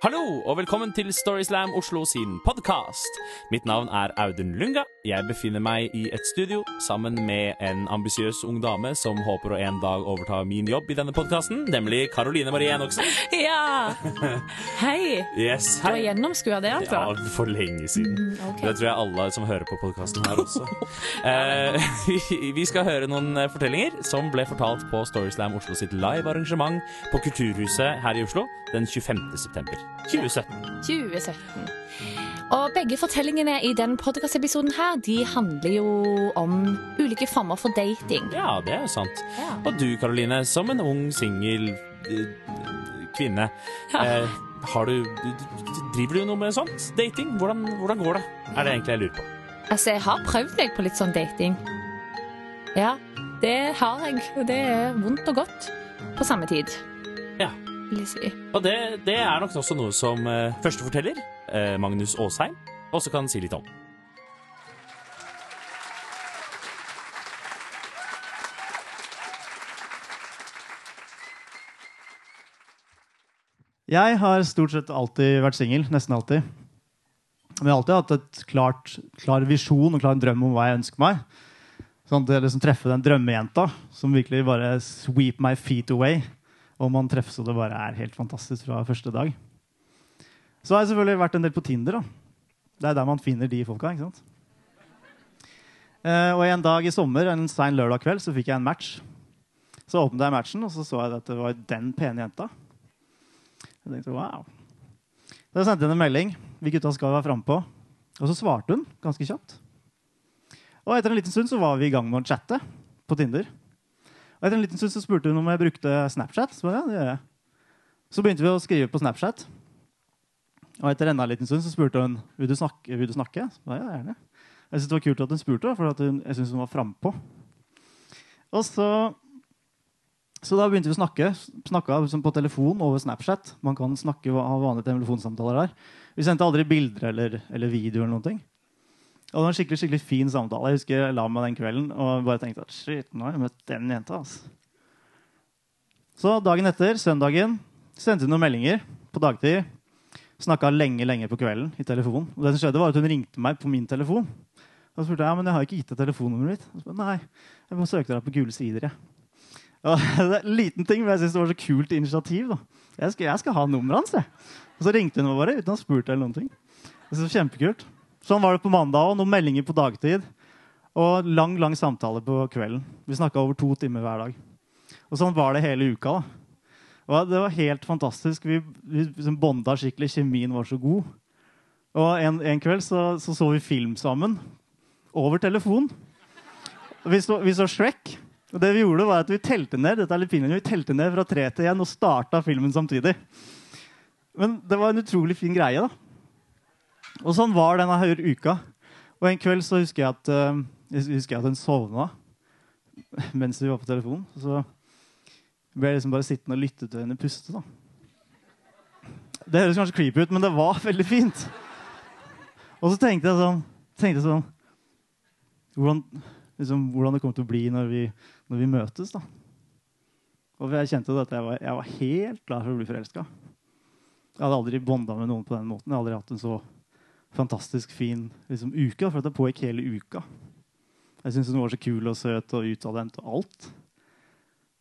Hallo og velkommen til Storyslam Oslo sin podkast. Mitt navn er Audun Lunga. Jeg befinner meg i et studio sammen med en ambisiøs ung dame som håper å en dag overta min jobb i denne podkasten, nemlig Karoline Marie Enoksen. Ja! Hei. Yes, Du har gjennomskua det, altså? Ja, for lenge siden. Mm, okay. Det tror jeg alle som hører på podkasten her også. Eh, vi- vi skal høre noen eh, fortellinger som ble fortalt på Storyslam Oslo sitt live-arrangement på Kulturhuset her i Oslo den 25. september 2017. 2017. Og begge fortellingene i den podkastepisoden her, de handler jo om ulike former for dating. Ja, det er jo sant. Ja. Og du, Karoline, som en ung singel eh, kvinne, Ja. eh, har du, Driver du noe med sånt? Dating? Hvordan, hvordan går det? Er det egentlig jeg lurer på. Altså, jeg har prøvd meg på litt sånn dating. Ja, det har jeg. Og det er vondt og godt på samme tid. Vil jeg si. Og det, det er nok også noe som eh, førsteforteller, eh, Magnus Aasheim, også kan si litt om. Jeg har stort sett alltid vært singel. Nesten alltid. Men jeg har alltid hatt et klart, klar visjon og klar drøm om hva jeg ønsker meg. Sånn at jeg liksom treffer den drømmejenta som virkelig bare sweep my feet away. Og man treffes, og det bare er helt fantastisk fra første dag. Så har jeg selvfølgelig vært en del på Tinder. da. Det er der man finner de folka. ikke sant? Uh, og en dag i sommer, en sein lørdag kveld, så fikk jeg en match. Så åpnet jeg matchen, og så så jeg at det var den pene jenta. Jeg tenkte, wow. Så jeg sendte henne en melding. Vi gutta skal være frampå. Og så svarte hun ganske kjapt. Og etter en liten stund så var vi i gang med å chatte på Tinder. Og etter en liten stund så spurte hun om jeg brukte Snapchat. Så, ja, det gjør jeg. så begynte vi å skrive på Snapchat. Og etter enda en liten stund så spurte hun vil du snakke. Vil du snakke? Så, ja, gjerne. Jeg syntes det var kult at hun spurte, for hun, jeg syntes hun var frampå. Og så så da begynte vi å snakke snakka liksom på telefon over Snapchat. Man kan snakke ha vanlige telefonsamtaler der. Vi sendte aldri bilder eller, eller videoer. eller noen ting. Og det var en skikkelig skikkelig fin samtale. Jeg husker jeg la meg den kvelden og bare tenkte at shit, nå har jeg møtt den jenta. Altså. Så dagen etter, søndagen, sendte hun noen meldinger på dagtid. Snakka lenge lenge på kvelden i telefon. Og det som skjedde var at Hun ringte meg på min telefon. Og spurte jeg ja, men jeg har ikke gitt deg telefonnummeret mitt. Og så, Nei, jeg må søke deg på gule sider. jeg. Og det er en liten ting, men jeg synes det var så kult initiativ. da. Jeg skal, jeg skal ha nummeret hans. jeg. Og så ringte hun meg bare uten å ha spurt eller noen ting. Det var Kjempekult. Sånn var det på mandag òg. Noen meldinger på dagtid. Og lang lang samtale på kvelden. Vi snakka over to timer hver dag. Og sånn var det hele uka. da. Og Det var helt fantastisk. Vi, vi liksom bonda skikkelig. Kjemien var så god. Og en, en kveld så, så så vi film sammen. Over telefon. Vi så, vi så Shrek. Og det Vi gjorde var at vi telte ned dette er litt pinlig, vi telte ned fra tre til én og starta filmen samtidig. Men det var en utrolig fin greie. da. Og sånn var denne her uka. Og en kveld så husker jeg at, eh, jeg at hun sovna mens vi var på telefonen. Så ble jeg liksom bare sittende og lytte til henne puste. da. Det høres kanskje creepy ut, men det var veldig fint. Og så tenkte jeg sånn, tenkte sånn hvordan, liksom, hvordan det kommer til å bli når vi, når vi møtes. da. Og jeg kjente at jeg var, jeg var helt klar for å bli forelska. Jeg hadde aldri bonda med noen på den måten. Jeg hadde aldri hatt en så fantastisk fin liksom, uke. For det pågikk hele uka. Jeg syntes hun var så kul og søt og utadvendt og alt.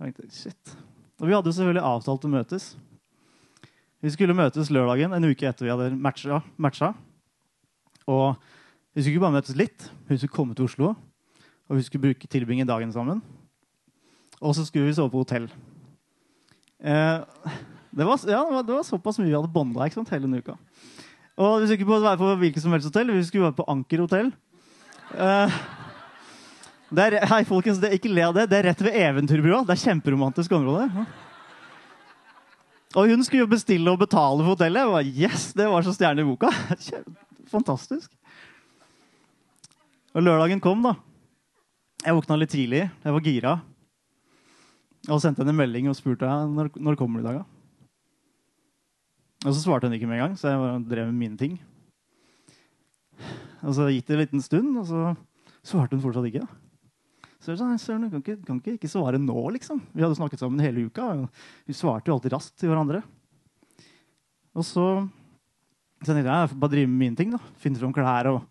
Jeg tenkte, shit. Og vi hadde jo selvfølgelig avtalt å møtes. Vi skulle møtes lørdagen en uke etter vi hadde matcha. matcha. Og vi skulle bare møtes litt, vi skulle komme til Oslo. Og vi skulle bruke, tilbringe dagen sammen. Og så skulle vi sove på hotell. Eh, det, var, ja, det var såpass mye vi hadde bånda hele denne uka. Og vi skulle ikke være på hvilket som helst hotell, vi skulle være på Anker hotell. Uh, er, hei, folkens, det, ikke le av det. Det er rett ved Eventyrbrua. Det er kjemperomantisk område. Og hun skulle jo bestille og betale for hotellet. Jeg var, yes, Det var så stjerne i boka. Fantastisk. Og lørdagen kom, da. Jeg våkna litt tidlig. Jeg var gira. Og sendte henne en melding og spurte når, når kommer du i dag. da? Og så svarte hun ikke med en gang, så jeg drev med mine ting. Og så gikk det en liten stund, og så svarte hun fortsatt ikke. da. Så jeg sa, «Nei, Søren, kan ikke, kan ikke, svare nå, liksom. Vi hadde snakket sammen hele uka. og Vi svarte jo alltid raskt til hverandre. Og så, tenkte jeg jeg bare drive med mine ting. da. Finne fram klær og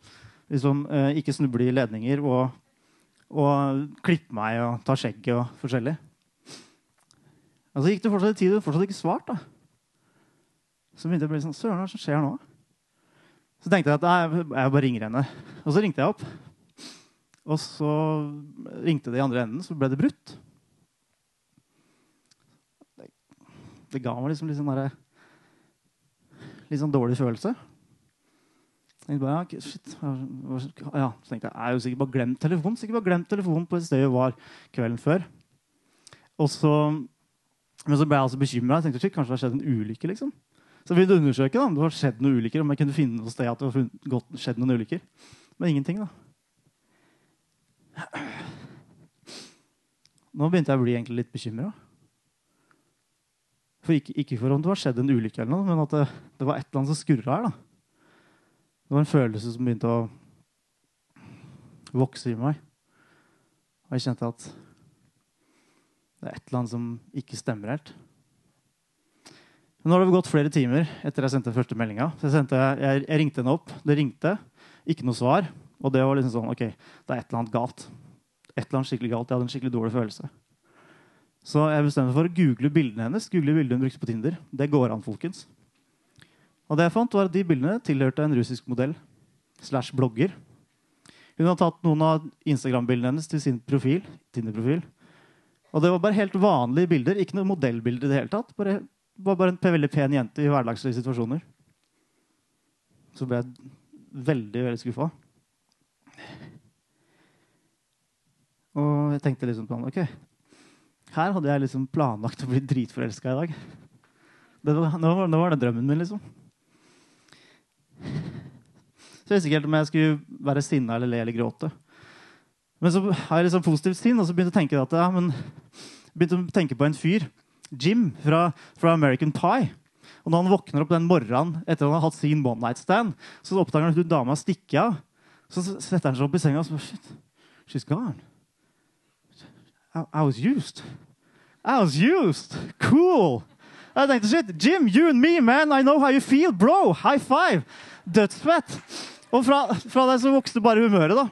liksom, eh, ikke snuble i ledninger. Og, og klippe meg og ta skjegget og forskjellig. Og så gikk det fortsatt tid, og fortsatt ikke svart. da. Så begynte jeg å bli sånn Søren, hva som skjer nå? Så tenkte jeg at jeg bare ringer henne. Og så ringte jeg opp. Og så ringte det i andre enden, så ble det brutt. Det, det ga meg liksom litt sånn derre Litt sånn dårlig følelse. Jeg tenkte bare, ja, shit. Ja, så tenkte jeg, jeg er jo sikkert bare glemt telefonen. Sikkert bare glemt telefonen på et sted vi var kvelden før. Og så, men så ble jeg altså bekymra. Jeg kanskje det har skjedd en ulykke. liksom. Så begynte å undersøke da, om det har skjedd noen ulykker, om jeg kunne finne noe sted at det har skjedd noen ulykker. Men ingenting, da. Nå begynte jeg å bli egentlig litt bekymra. Ikke, ikke for om det var skjedd en ulykke, eller noe, men at det, det var et eller annet som skurra her. da. Det var en følelse som begynte å vokse i meg. Og jeg kjente at det er et eller annet som ikke stemmer helt. Nå har det gått flere timer etter jeg sendte første meldinga. Jeg, jeg, jeg ringte henne opp. Det ringte. Ikke noe svar. Og det var liksom sånn OK, det er et eller annet galt. Et eller annet skikkelig galt. Jeg hadde en skikkelig dårlig følelse. Så jeg bestemte meg for å google bildene hennes. Google bildene hun brukte på Tinder. Det går an, folkens. Og det jeg fant var at De bildene tilhørte en russisk modell slash blogger. Hun har tatt noen av Instagram-bildene hennes til sin profil, Tinder-profil. Og det var bare helt vanlige bilder. Ikke noe modellbilder i det hele tatt. Bare, var bare en veldig pen jente i hverdagslige situasjoner. Så ble jeg veldig, veldig skuffa. Og jeg tenkte liksom på ok, her hadde jeg liksom planlagt å bli dritforelska i dag. Var, nå, var, nå var det drømmen min, liksom. Så jeg visste ikke helt om jeg skulle være sinna eller le eller gråte. Men så har jeg liksom positivt sinn, og så begynte jeg å tenke at ja, men, begynte å tenke på en fyr, Jim fra, fra American Pie. Og når han våkner opp den morgenen etter han har hatt sin one night stand, så oppdager han at hun dama stikker av. Så setter han seg opp i senga og spør Shit, she's gone. I, I was used. I was used. Cool. Jeg tenkte shit, Jim, you and me, man. I know how you feel, bro. High five. Dødsfett. Og fra, fra det så vokste bare humøret, da.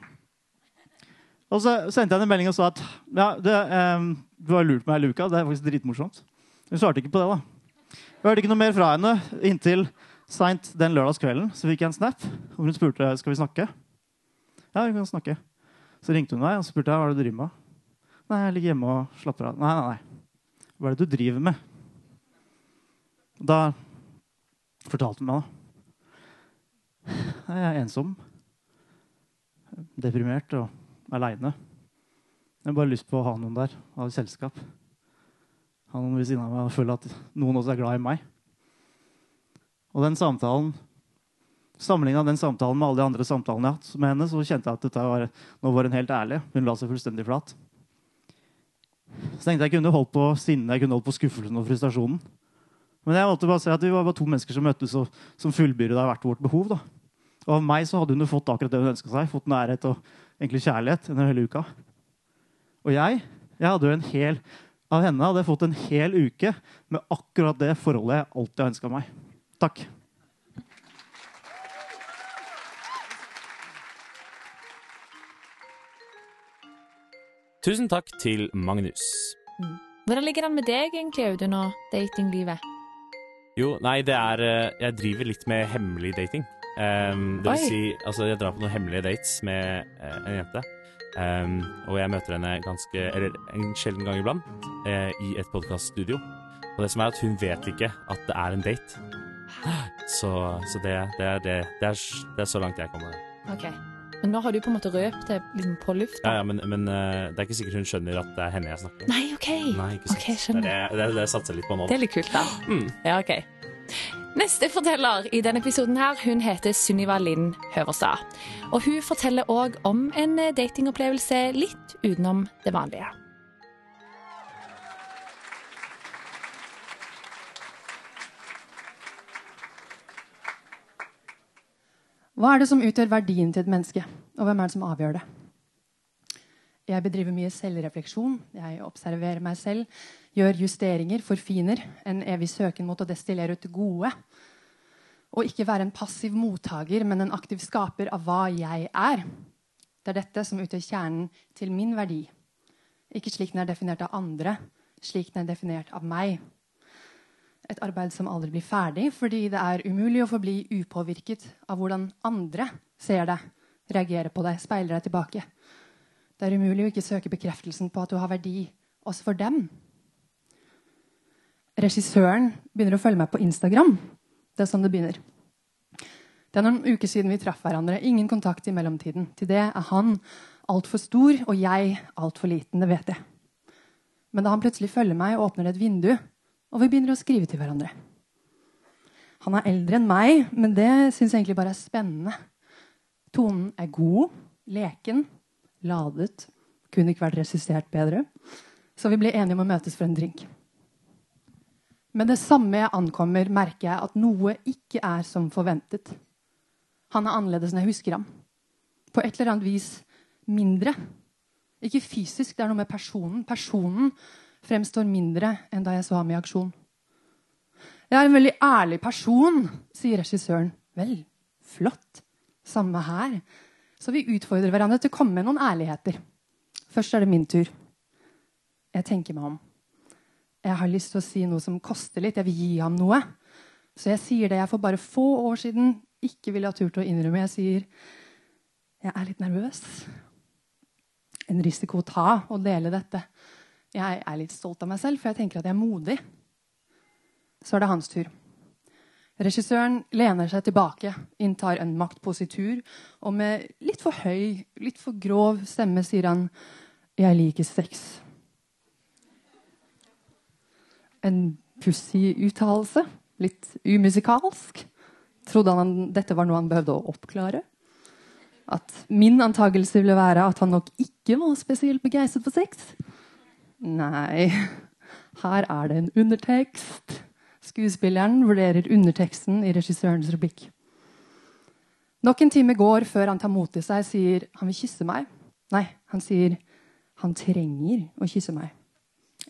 Og så sendte jeg en melding og sa at ja, det, um, du har lurt meg, Luka. Det er faktisk dritmorsomt. Hun svarte ikke på det. da. Jeg hørte ikke noe mer fra henne inntil seint den lørdagskvelden. Så fikk jeg en snap hvor hun spurte skal vi snakke. Ja, vi kan snakke. Så ringte hun meg og spurte hva er det du driver med. Nei, jeg ligger hjemme og slapper av. Nei, nei, nei. Hva er det du driver med? Da fortalte hun meg da. Jeg er ensom. Deprimert og aleine. Jeg har bare lyst på å ha noen der. Ha et selskap. Ha noen ved siden av meg og føle at noen også er glad i meg. Og den samtalen Sammenligna den samtalen med alle de andre samtalene jeg har hatt med henne, så kjente jeg at dette var, nå var hun helt ærlig. Hun la seg fullstendig flat. Så tenkte jeg kunne holdt på sinnet, jeg kunne holdt på skuffelsen og frustrasjonen. Men jeg valgte bare å si at vi var bare to mennesker som møttes og som fullbyrda hvert vårt behov. da. Og av meg så hadde hun jo fått akkurat det hun ønska seg. Fått nærhet og egentlig kjærlighet den hele uka. Og jeg jeg hadde jo en hel, av henne hadde jeg fått en hel uke med akkurat det forholdet jeg alltid har ønska meg. Takk. Tusen takk til Magnus. Hvordan ligger det an med deg, egentlig, Audun, og datinglivet? Jo, nei, det er eh, Jeg driver litt med hemmelig dating. Um, det vil Oi. si, altså, jeg drar på noen hemmelige dates med uh, en jente. Um, og jeg møter henne ganske Eller en sjelden gang iblant uh, i et podkaststudio. Og det som er at hun vet ikke at det er en date. Så, så det, det, er, det, det, er, det er så langt jeg kommer. Ok. Men nå har du på en måte røpt det liksom på lufta. Ja, ja, men, men uh, det er ikke sikkert hun skjønner at det er henne jeg snakker med. Nei, OK. Nei, ikke sant. Ok, skjønner. Det er det, det, er det jeg satser litt på nå. Det er litt kult, da. Mm. Ja, ok. Neste forteller i denne episoden her, hun heter Sunniva Linn Høverstad. Og hun forteller òg om en eh, datingopplevelse litt utenom det vanlige. Hva er det som utgjør verdien til et menneske, og hvem er det som avgjør det? Jeg bedriver mye selvrefleksjon. Jeg observerer meg selv, gjør justeringer, forfiner. En evig søken mot å destillere ut det gode. Og ikke være en passiv mottaker, men en aktiv skaper av hva jeg er. Det er dette som utgjør kjernen til min verdi. Ikke slik den er definert av andre, slik den er definert av meg. Et arbeid som aldri blir ferdig, fordi det er umulig å forbli upåvirket av hvordan andre ser deg, reagerer på deg, speiler deg tilbake. Det er umulig å ikke søke bekreftelsen på at du har verdi også for dem. Regissøren begynner å følge meg på Instagram. Det er sånn det begynner. Det er noen uker siden vi traff hverandre. Ingen kontakt i mellomtiden. Til det er han altfor stor, og jeg altfor liten. Det vet jeg. Men da han plutselig følger meg åpner det et vindu, og vi begynner å skrive til hverandre Han er eldre enn meg, men det syns jeg egentlig bare er spennende. Tonen er god, leken, ladet. Kunne ikke vært resistert bedre. Så vi ble enige om å møtes for en drink. Med det samme jeg ankommer, merker jeg at noe ikke er som forventet. Han er annerledes enn jeg husker ham. På et eller annet vis mindre. Ikke fysisk, det er noe med personen. Personen fremstår mindre enn da jeg så ham i aksjon. Jeg er en veldig ærlig person, sier regissøren. Vel, flott. Samme her. Så vi utfordrer hverandre til å komme med noen ærligheter. Først er det min tur. Jeg tenker meg om. Jeg har lyst til å si noe som koster litt. Jeg vil gi ham noe. Så jeg sier det jeg for bare få år siden ikke ville ha turt å innrømme. Jeg sier jeg er litt nervøs. En risiko å ta å dele dette. Jeg er litt stolt av meg selv, for jeg tenker at jeg er modig. Så er det hans tur. Regissøren lener seg tilbake, inntar en maktpositur, og med litt for høy, litt for grov stemme sier han 'Jeg liker sex'. En pussig uttalelse. Litt umusikalsk. Trodde han dette var noe han behøvde å oppklare? At min antakelse ville være at han nok ikke var spesielt begeistret for sex? Nei, her er det en undertekst. Skuespilleren vurderer underteksten i regissørens replikk. Nok en time går før han tar mot til seg, sier han vil kysse meg. Nei, han sier han trenger å kysse meg.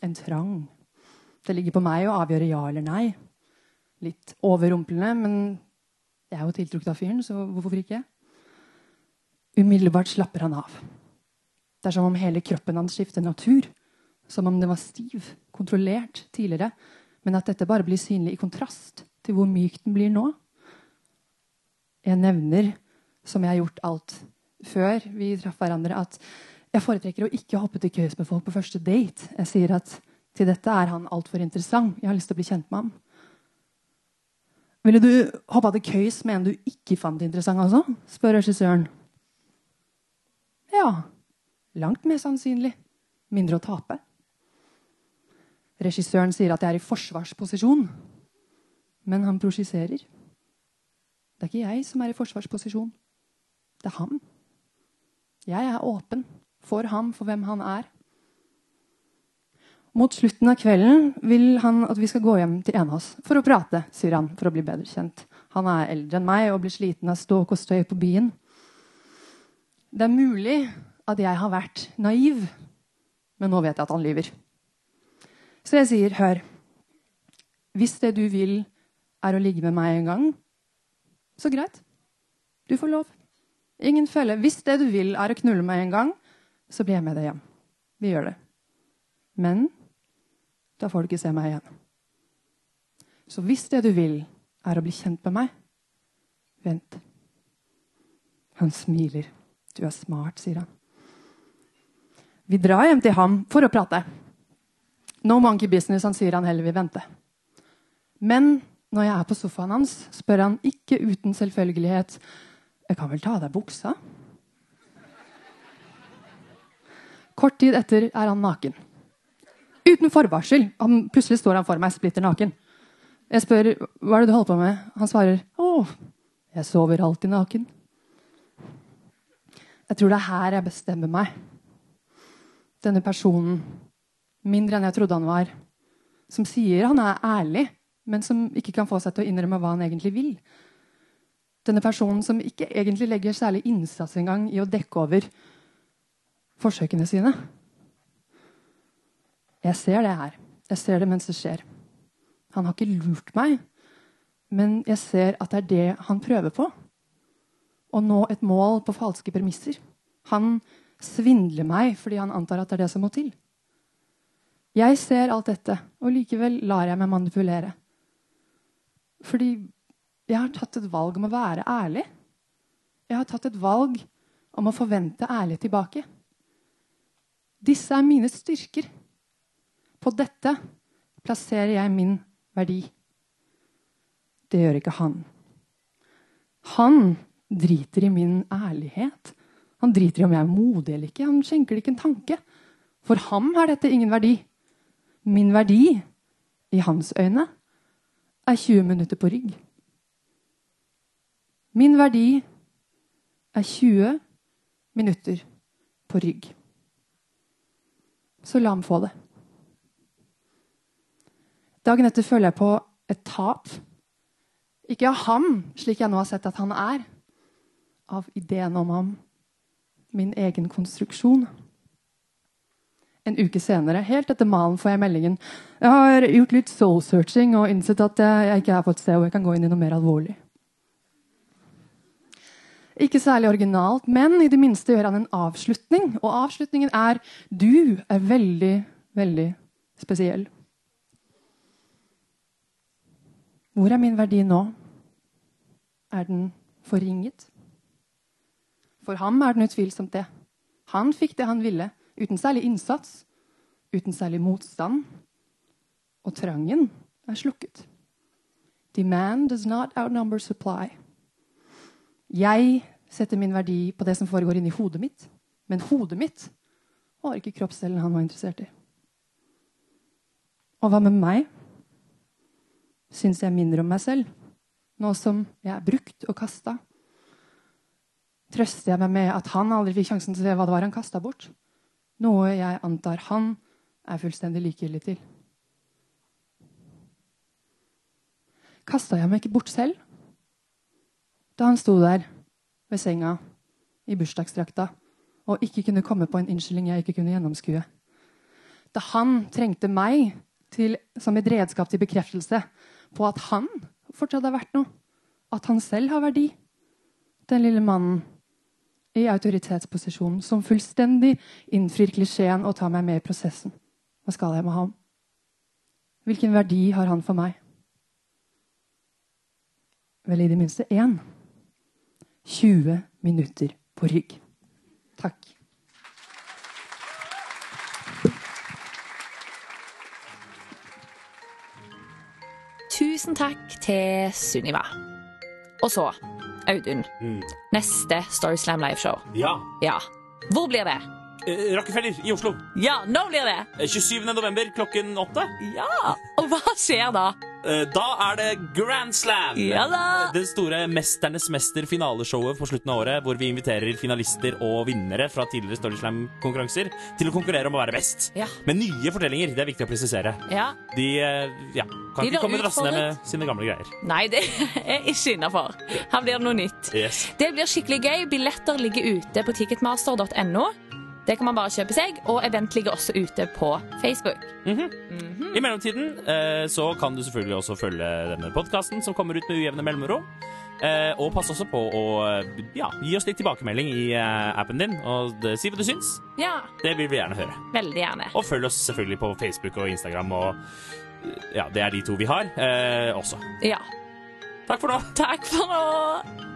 En trang. Det ligger på meg å avgjøre ja eller nei. Litt overrumplende, men jeg er jo tiltrukket av fyren, så hvorfor ikke? Umiddelbart slapper han av. Det er som om hele kroppen hans skifter natur. Som om den var stiv, kontrollert tidligere, men at dette bare blir synlig i kontrast til hvor myk den blir nå. Jeg nevner, som jeg har gjort alt før vi traff hverandre, at jeg foretrekker å ikke hoppe til køys med folk på første date. Jeg sier at til dette er han altfor interessant. Jeg har lyst til å bli kjent med ham. Ville du hoppa til køys med en du ikke fant interessant også? spør regissøren. Ja. Langt mer sannsynlig. Mindre å tape. Regissøren sier at jeg er i forsvarsposisjon. Men han prosjiserer. Det er ikke jeg som er i forsvarsposisjon. Det er han. Jeg er åpen for ham, for hvem han er. Mot slutten av kvelden vil han at vi skal gå hjem til en av oss for å prate, sier han, for å bli bedre kjent. Han er eldre enn meg og blir sliten av ståk og støy på byen. Det er mulig at jeg har vært naiv, men nå vet jeg at han lyver. Så jeg sier, hør Hvis det du vil, er å ligge med meg en gang, så greit. Du får lov. Ingen følge. Hvis det du vil, er å knulle meg en gang, så blir jeg med deg hjem. Vi gjør det. Men da får du ikke se meg igjen. Så hvis det du vil, er å bli kjent med meg, vent. Han smiler. Du er smart, sier han. Vi drar hjem til ham for å prate. No monkey business, han sier han heller vil vente. Men når jeg er på sofaen hans, spør han ikke uten selvfølgelighet Jeg kan vel ta av deg buksa? Kort tid etter er han naken. Uten forvarsel. Han, plutselig står han for meg splitter naken. Jeg spør hva er det du holder på med. Han svarer å, jeg sover alltid naken. Jeg tror det er her jeg bestemmer meg. Denne personen, mindre enn jeg trodde han var, som sier han er ærlig, men som ikke kan få seg til å innrømme hva han egentlig vil. Denne personen som ikke egentlig legger særlig innsats engang i å dekke over forsøkene sine. Jeg ser det her. Jeg ser det mens det skjer. Han har ikke lurt meg. Men jeg ser at det er det han prøver på. Å nå et mål på falske premisser. Han svindler meg fordi han antar at det er det som må til. Jeg ser alt dette, og likevel lar jeg meg manipulere. Fordi jeg har tatt et valg om å være ærlig. Jeg har tatt et valg om å forvente ærlighet tilbake. Disse er mine styrker. På dette plasserer jeg min verdi. Det gjør ikke han. Han driter i min ærlighet. Han driter i om jeg er modig eller ikke. Han skjenker det ikke en tanke. For ham har dette ingen verdi. Min verdi, i hans øyne, er 20 minutter på rygg. Min verdi er 20 minutter på rygg. Så la ham få det. Dagen etter føler jeg på et tap. Ikke av ham, slik jeg nå har sett at han er, av ideen om ham, min egen konstruksjon. En uke senere, helt etter malen, får jeg meldingen. Jeg har gjort litt soul-searching og innsett at jeg ikke er på et sted hvor jeg kan gå inn i noe mer alvorlig. Ikke særlig originalt, men i det minste gjør han en avslutning. Og avslutningen er 'Du er veldig, veldig spesiell'. Hvor er min verdi nå? Er den forringet? For ham er den utvilsomt det. Han fikk det han ville, uten særlig innsats, uten særlig motstand. Og trangen er slukket. Demand does not outnumber supply. Jeg setter min verdi på det som foregår inni hodet mitt. Men hodet mitt var ikke kroppsdelen han var interessert i. Og hva med meg? Syns jeg mindre om meg selv? Nå som jeg er brukt og kasta? Trøster jeg meg med at han aldri fikk sjansen til å se hva det var han kasta bort? Noe jeg antar han er fullstendig likegyldig til. Kasta jeg meg ikke bort selv? Da han sto der ved senga i bursdagsdrakta og ikke kunne komme på en unnskyldning jeg ikke kunne gjennomskue. Da han trengte meg til, som et redskap til bekreftelse på at han fortsatt har vært noe. At han selv har verdi. Den lille mannen i autoritetsposisjonen som fullstendig innfrir klisjeen og tar meg med i prosessen. Hva skal jeg med ham? Hvilken verdi har han for meg? Vel, i det minste én. 20 minutter på rygg. Takk. Tusen takk til Sunniva. Og så, Audun. Mm. Neste Storyslam liveshow. Ja. Ja. Hvor blir det? Eh, Rockefeller i Oslo. Ja, når blir det? Eh, 27. november klokken åtte. Ja! Og hva skjer da? Eh, Da er det Grand Slam! Ja da! Det store Mesternes mester-finaleshowet på slutten av året, hvor vi inviterer finalister og vinnere fra tidligere Storyslam-konkurranser til å konkurrere om å være best. Ja. Med nye fortellinger. Det er viktig å presisere. Ja. De eh, ja, kan De ikke komme drassende med sine gamle greier. Nei, det er ikke innafor. Her blir det noe nytt. Yes. Det blir skikkelig gøy. Billetter ligger ute på ticketmaster.no. Det kan man bare kjøpe seg, og event ligger også ute på Facebook. I mellomtiden eh, så kan du selvfølgelig også følge denne podkasten som kommer ut med ujevne mellomrom. Eh, og pass også på å eh, ja, gi oss litt tilbakemelding i eh, appen din, og det, si hva du syns. Ja, Det vil vi gjerne høre. veldig gjerne. Og følg oss selvfølgelig på Facebook og Instagram, og eh, ja, det er de to vi har eh, også. Ja. Takk for nå. Takk for nå.